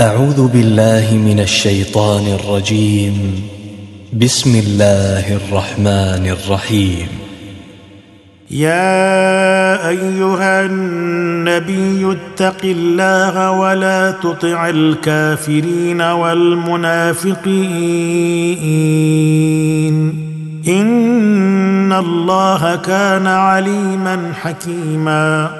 أعوذ بالله من الشيطان الرجيم. بسم الله الرحمن الرحيم. يا أيها النبي اتق الله ولا تطع الكافرين والمنافقين. إن الله كان عليما حكيما.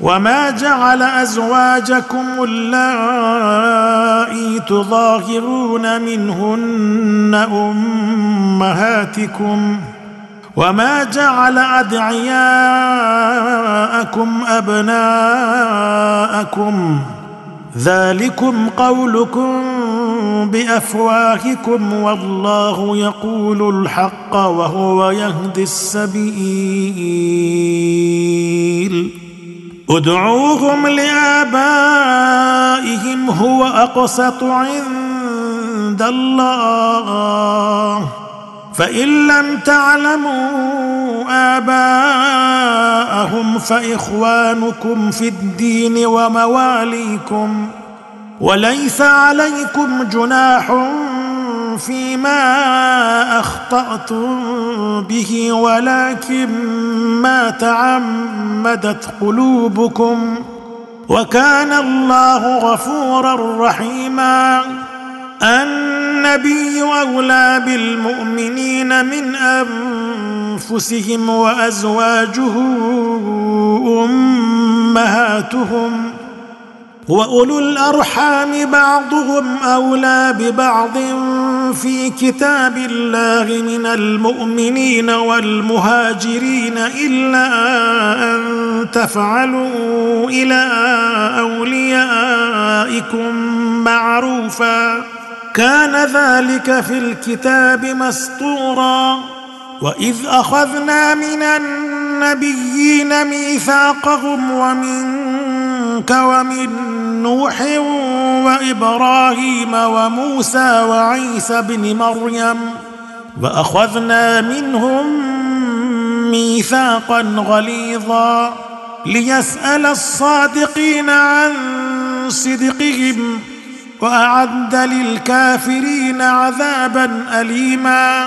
وما جعل ازواجكم اللائي تظاهرون منهن امهاتكم وما جعل ادعياءكم ابناءكم ذلكم قولكم بافواهكم والله يقول الحق وهو يهدي السبيل ادعوهم لآبائهم هو أقسط عند الله. فإن لم تعلموا آباءهم فإخوانكم في الدين ومواليكم. وليس عليكم جناح فيما اخطاتم به ولكن ما تعمدت قلوبكم وكان الله غفورا رحيما النبي اولى بالمؤمنين من انفسهم وازواجه امهاتهم واولو الارحام بعضهم اولى ببعض في كتاب الله من المؤمنين والمهاجرين الا ان تفعلوا إلى اوليائكم معروفا كان ذلك في الكتاب مسطورا واذ اخذنا من النبيين ميثاقهم ومنك ومن نوح وإبراهيم وموسى وعيسى بن مريم وأخذنا منهم ميثاقا غليظا ليسأل الصادقين عن صدقهم وأعد للكافرين عذابا أليما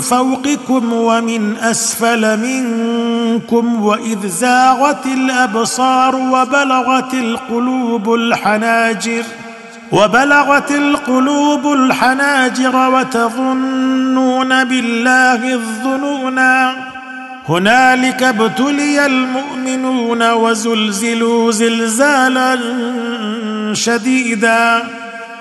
فوقكم ومن أسفل منكم وإذ زاغت الأبصار وبلغت القلوب الحناجر وبلغت القلوب الحناجر وتظنون بالله الظنونا هنالك ابتلي المؤمنون وزلزلوا زلزالا شديدا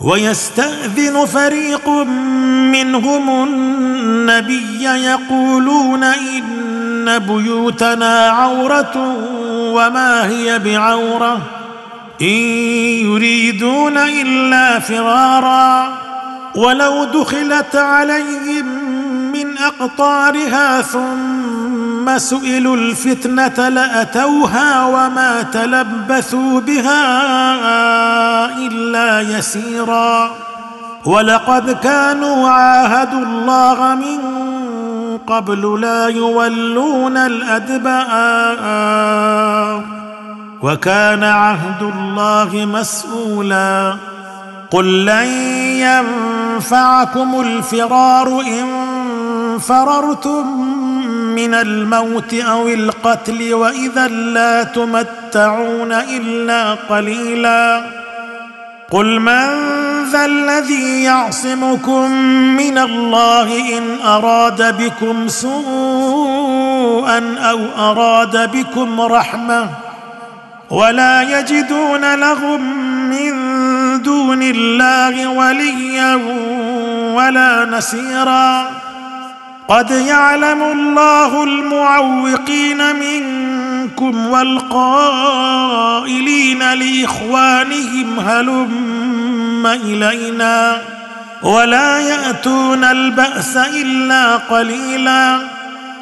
ويستأذن فريق منهم النبي يقولون إن بيوتنا عورة وما هي بعورة إن يريدون إلا فرارا ولو دخلت عليهم من أقطارها ثم سئلوا الفتنة لأتوها وما تلبثوا بها إلا يسيرا. ولقد كانوا عاهدوا الله من قبل لا يولون الأدبار. وكان عهد الله مسؤولا. قل لن ينفعكم الفرار إن فررتم من الموت أو القتل وإذا لا تمتعون إلا قليلا. قل من ذا الذي يعصمكم من الله إن أراد بكم سوءا أو أراد بكم رحمة ولا يجدون لهم من دون الله وليا ولا نسيرا قد يعلم الله المعوقين منكم والقائلين لإخوانهم هلم إلينا ولا يأتون البأس إلا قليلا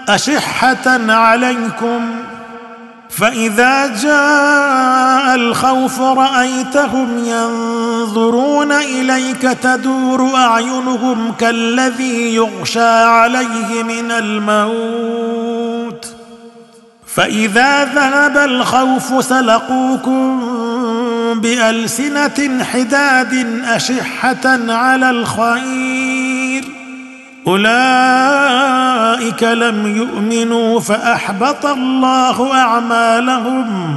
أشحة عليكم فإذا جاء الخوف رأيتهم ينظرون إليك تدور أعينهم كالذي يغشى عليه من الموت. فإذا ذهب الخوف سلقوكم بألسنة حداد أشحة على الخير. أولئك لم يؤمنوا فأحبط الله أعمالهم.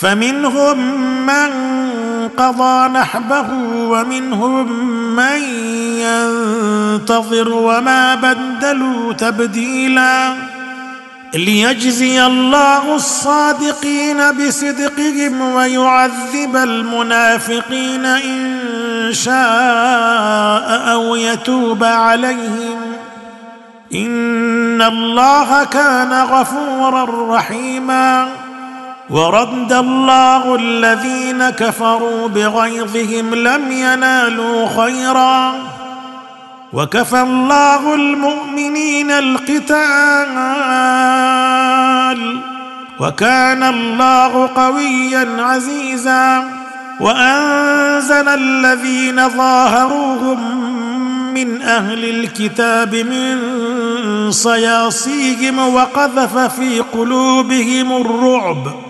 فمنهم من قضى نحبه ومنهم من ينتظر وما بدلوا تبديلا ليجزي الله الصادقين بصدقهم ويعذب المنافقين إن شاء أو يتوب عليهم. إن الله كان غفورا رحيما. ورد الله الذين كفروا بغيظهم لم ينالوا خيرا. وكفى الله المؤمنين القتال. وكان الله قويا عزيزا. وأنزل الذين ظاهروهم من أهل الكتاب من صياصيهم وقذف في قلوبهم الرعب.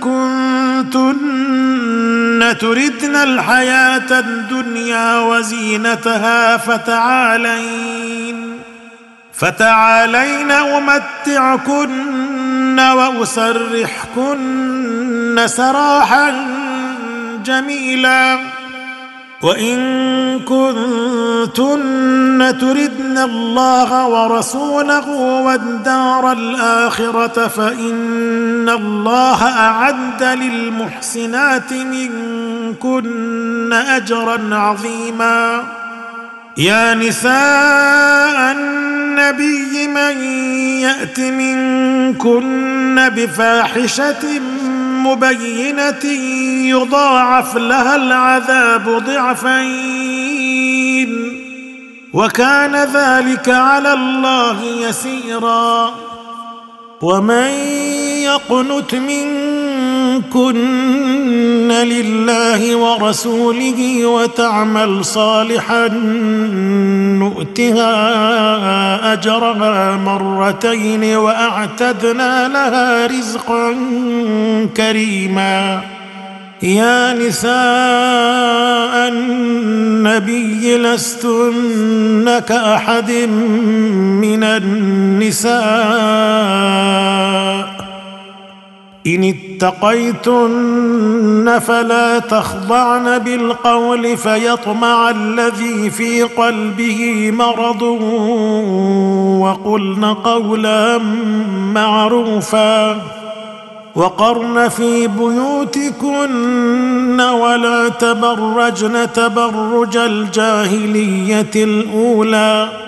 كنتن تردن الحياة الدنيا وزينتها فتعالين فتعالين أمتعكن وأسرحكن سراحا جميلا وإن كنتن تردن الله ورسوله والدار الآخرة فإن الله أعد للمحسنات منكن أجرا عظيما. يا نساء النبي من يأت منكن بفاحشة مبينة يضاعف لها العذاب ضعفين. وكان ذلك على الله يسيرا. ومن يقنت منكن لله ورسوله وتعمل صالحا نؤتها اجرها مرتين واعتدنا لها رزقا كريما يا نساء النبي لستن كاحد من النساء ان اتقيتن فلا تخضعن بالقول فيطمع الذي في قلبه مرض وقلن قولا معروفا وقرن في بيوتكن ولا تبرجن تبرج الجاهلية الأولى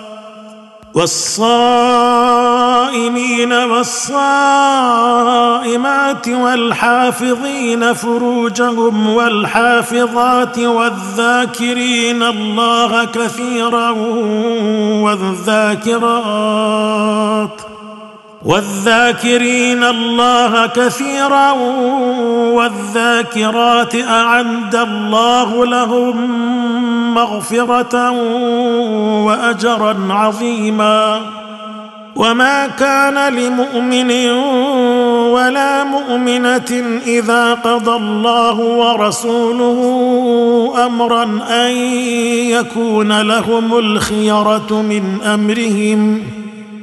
والصائمين والصائمات والحافظين فروجهم والحافظات والذاكرين الله كثيرا والذاكرات والذاكرين الله كثيرا والذاكرات أعد الله لهم مغفرة واجرا عظيما. وما كان لمؤمن ولا مؤمنة إذا قضى الله ورسوله امرا أن يكون لهم الخيرة من أمرهم.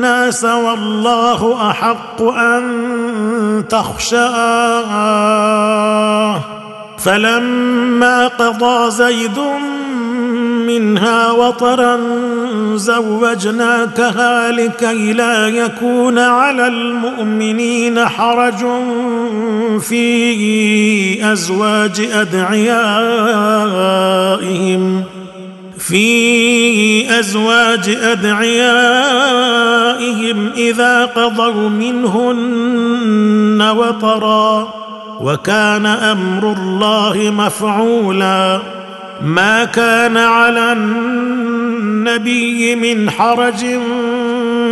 الناس والله أحق أن تخشاه. فلما قضى زيد منها وطرا زوجناكها لكي لا يكون على المؤمنين حرج في أزواج أدعيائهم. في أزواج أدعيائهم إذا قضوا منهن وطرا وكان أمر الله مفعولا ما كان على النبي من حرج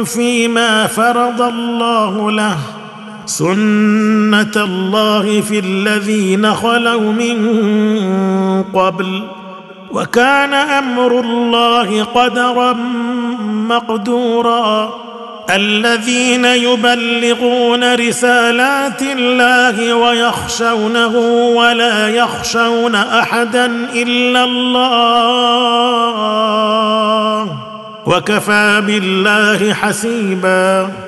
فيما فرض الله له. سنة الله في الذين خلوا من قبل. وكان أمر الله قدرا مقدورا. الذين يبلغون رسالات الله ويخشونه ولا يخشون أحدا إلا الله. وكفى بالله حسيبا.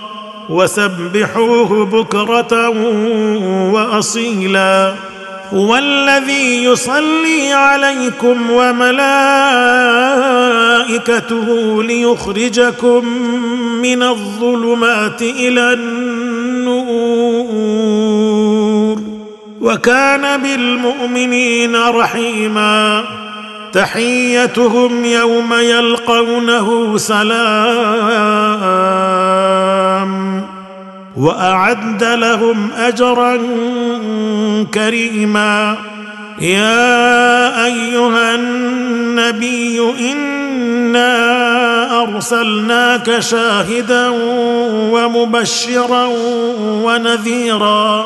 وسبحوه بكرة وأصيلا. هو الذي يصلي عليكم وملائكته ليخرجكم من الظلمات إلى النور. وكان بالمؤمنين رحيما. تحيتهم يوم يلقونه سلام وأعد لهم أجرا كريما. يا أيها النبي إنا أرسلناك شاهدا ومبشرا ونذيرا.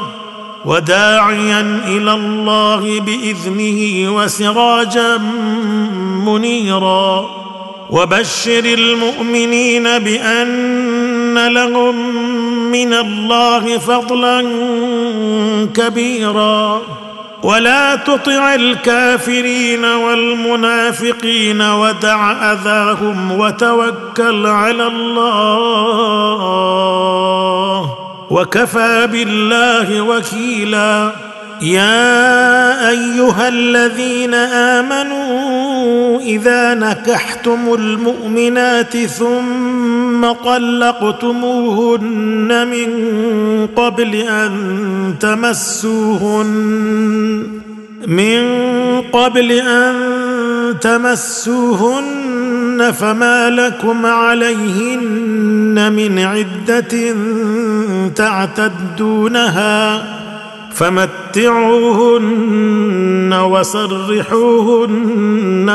وداعيا إلى الله بإذنه وسراجا منيرا. وبشر المؤمنين بأن لهم من الله فضلا كبيرا. ولا تطع الكافرين والمنافقين ودع أذاهم وتوكل على الله. وكفى بالله وكيلا. يا أيها الذين آمنوا إذا نكحتم المؤمنات ثم طلقتموهن من قبل أن تمسوهن من قبل أن تمسوهن فما لكم عليهن من عدة تعتدونها فمتعوهن وسرحوهن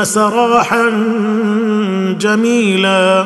سراحا جميلا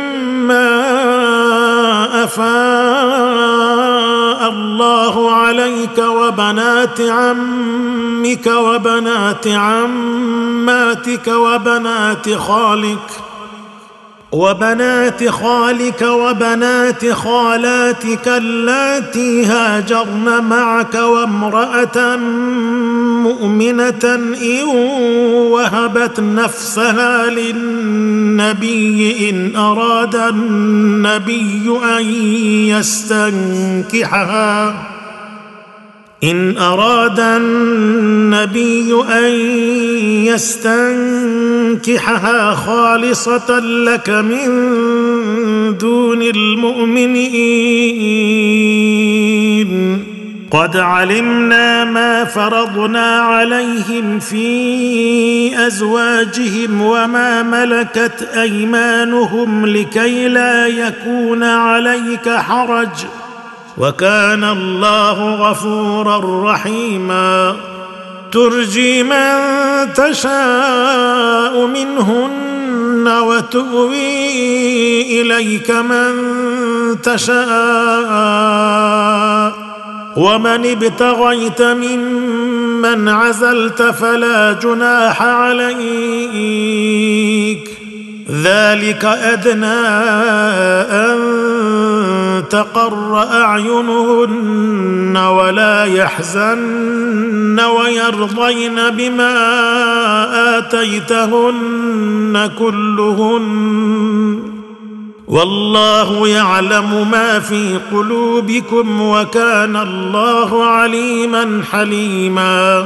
أفاء الله عليك وبنات عمك وبنات عماتك وبنات خالك وبنات خالك وبنات خالاتك اللاتي هاجرن معك وامرأة مؤمنة إن وهبت نفسها للنبي إن أراد النبي أن يستنكحها. إن أراد النبي أن يستنكحها خالصة لك من دون المؤمنين. قد علمنا ما فرضنا عليهم في أزواجهم وما ملكت أيمانهم لكي لا يكون عليك حرج. وكان الله غفورا رحيما. ترجي من تشاء منهن وتؤوي إليك من تشاء. ومن ابتغيت ممن عزلت فلا جناح عليك. ذلك أدنى أن تقر أعينهن ولا يحزن ويرضين بما آتيتهن كلهن. والله يعلم ما في قلوبكم وكان الله عليما حليما.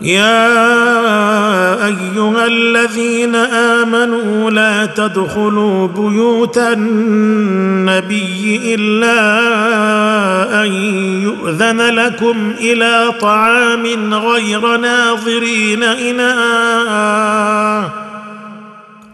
يا أيها الذين آمنوا لا تدخلوا بيوت النبي إلا أن يؤذن لكم إلى طعام غير ناظرين اناه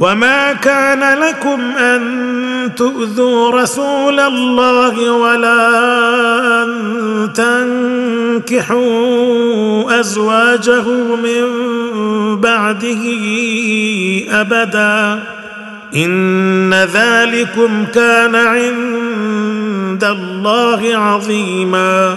وما كان لكم ان تؤذوا رسول الله ولا ان تنكحوا ازواجه من بعده ابدا ان ذلكم كان عند الله عظيما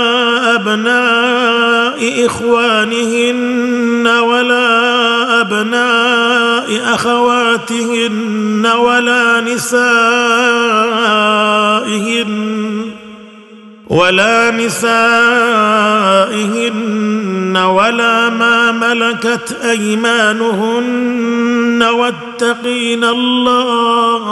أبناء إخوانهن ولا أبناء أخواتهن ولا نسائهن ولا نسائهن ولا ما ملكت أيمانهن واتقين الله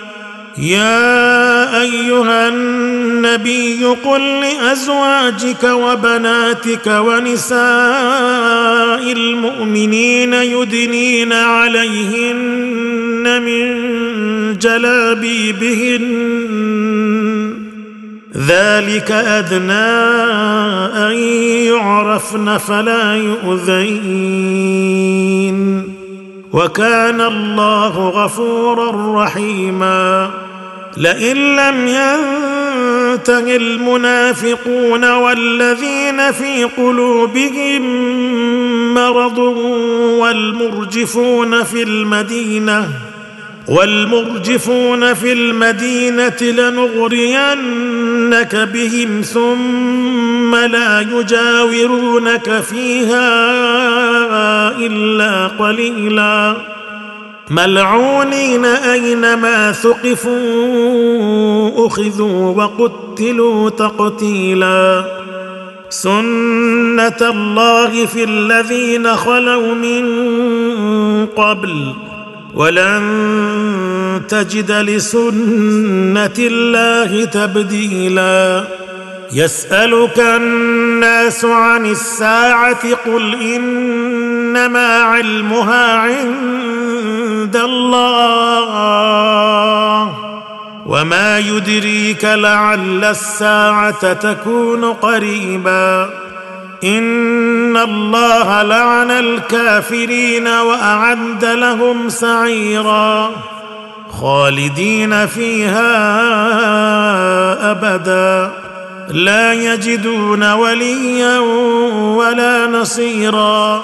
يا أيها النبي قل لأزواجك وبناتك ونساء المؤمنين يدنين عليهن من جلابيبهن. ذلك أدنى أن يعرفن فلا يؤذين. وكان الله غفورا رحيما. لئن لم ينته المنافقون والذين في قلوبهم مرض والمرجفون في المدينة والمرجفون في المدينة لنغرينك بهم ثم لا يجاورونك فيها إلا قليلا. ملعونين أينما ثقفوا أخذوا وقتلوا تقتيلا. سنة الله في الذين خلوا من قبل ولن تجد لسنة الله تبديلا. يسألك الناس عن الساعة قل إنما علمها عند الله. وما يدريك لعل الساعة تكون قريبا. ان الله لعن الكافرين واعد لهم سعيرا خالدين فيها ابدا لا يجدون وليا ولا نصيرا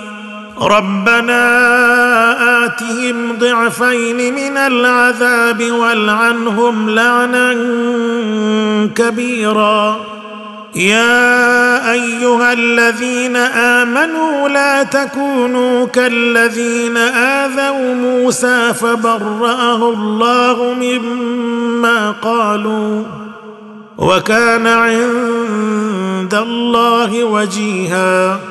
ربنا آتهم ضعفين من العذاب والعنهم لعنا كبيرا. يا أيها الذين آمنوا لا تكونوا كالذين آذوا موسى فبرأه الله مما قالوا وكان عند الله وجيها.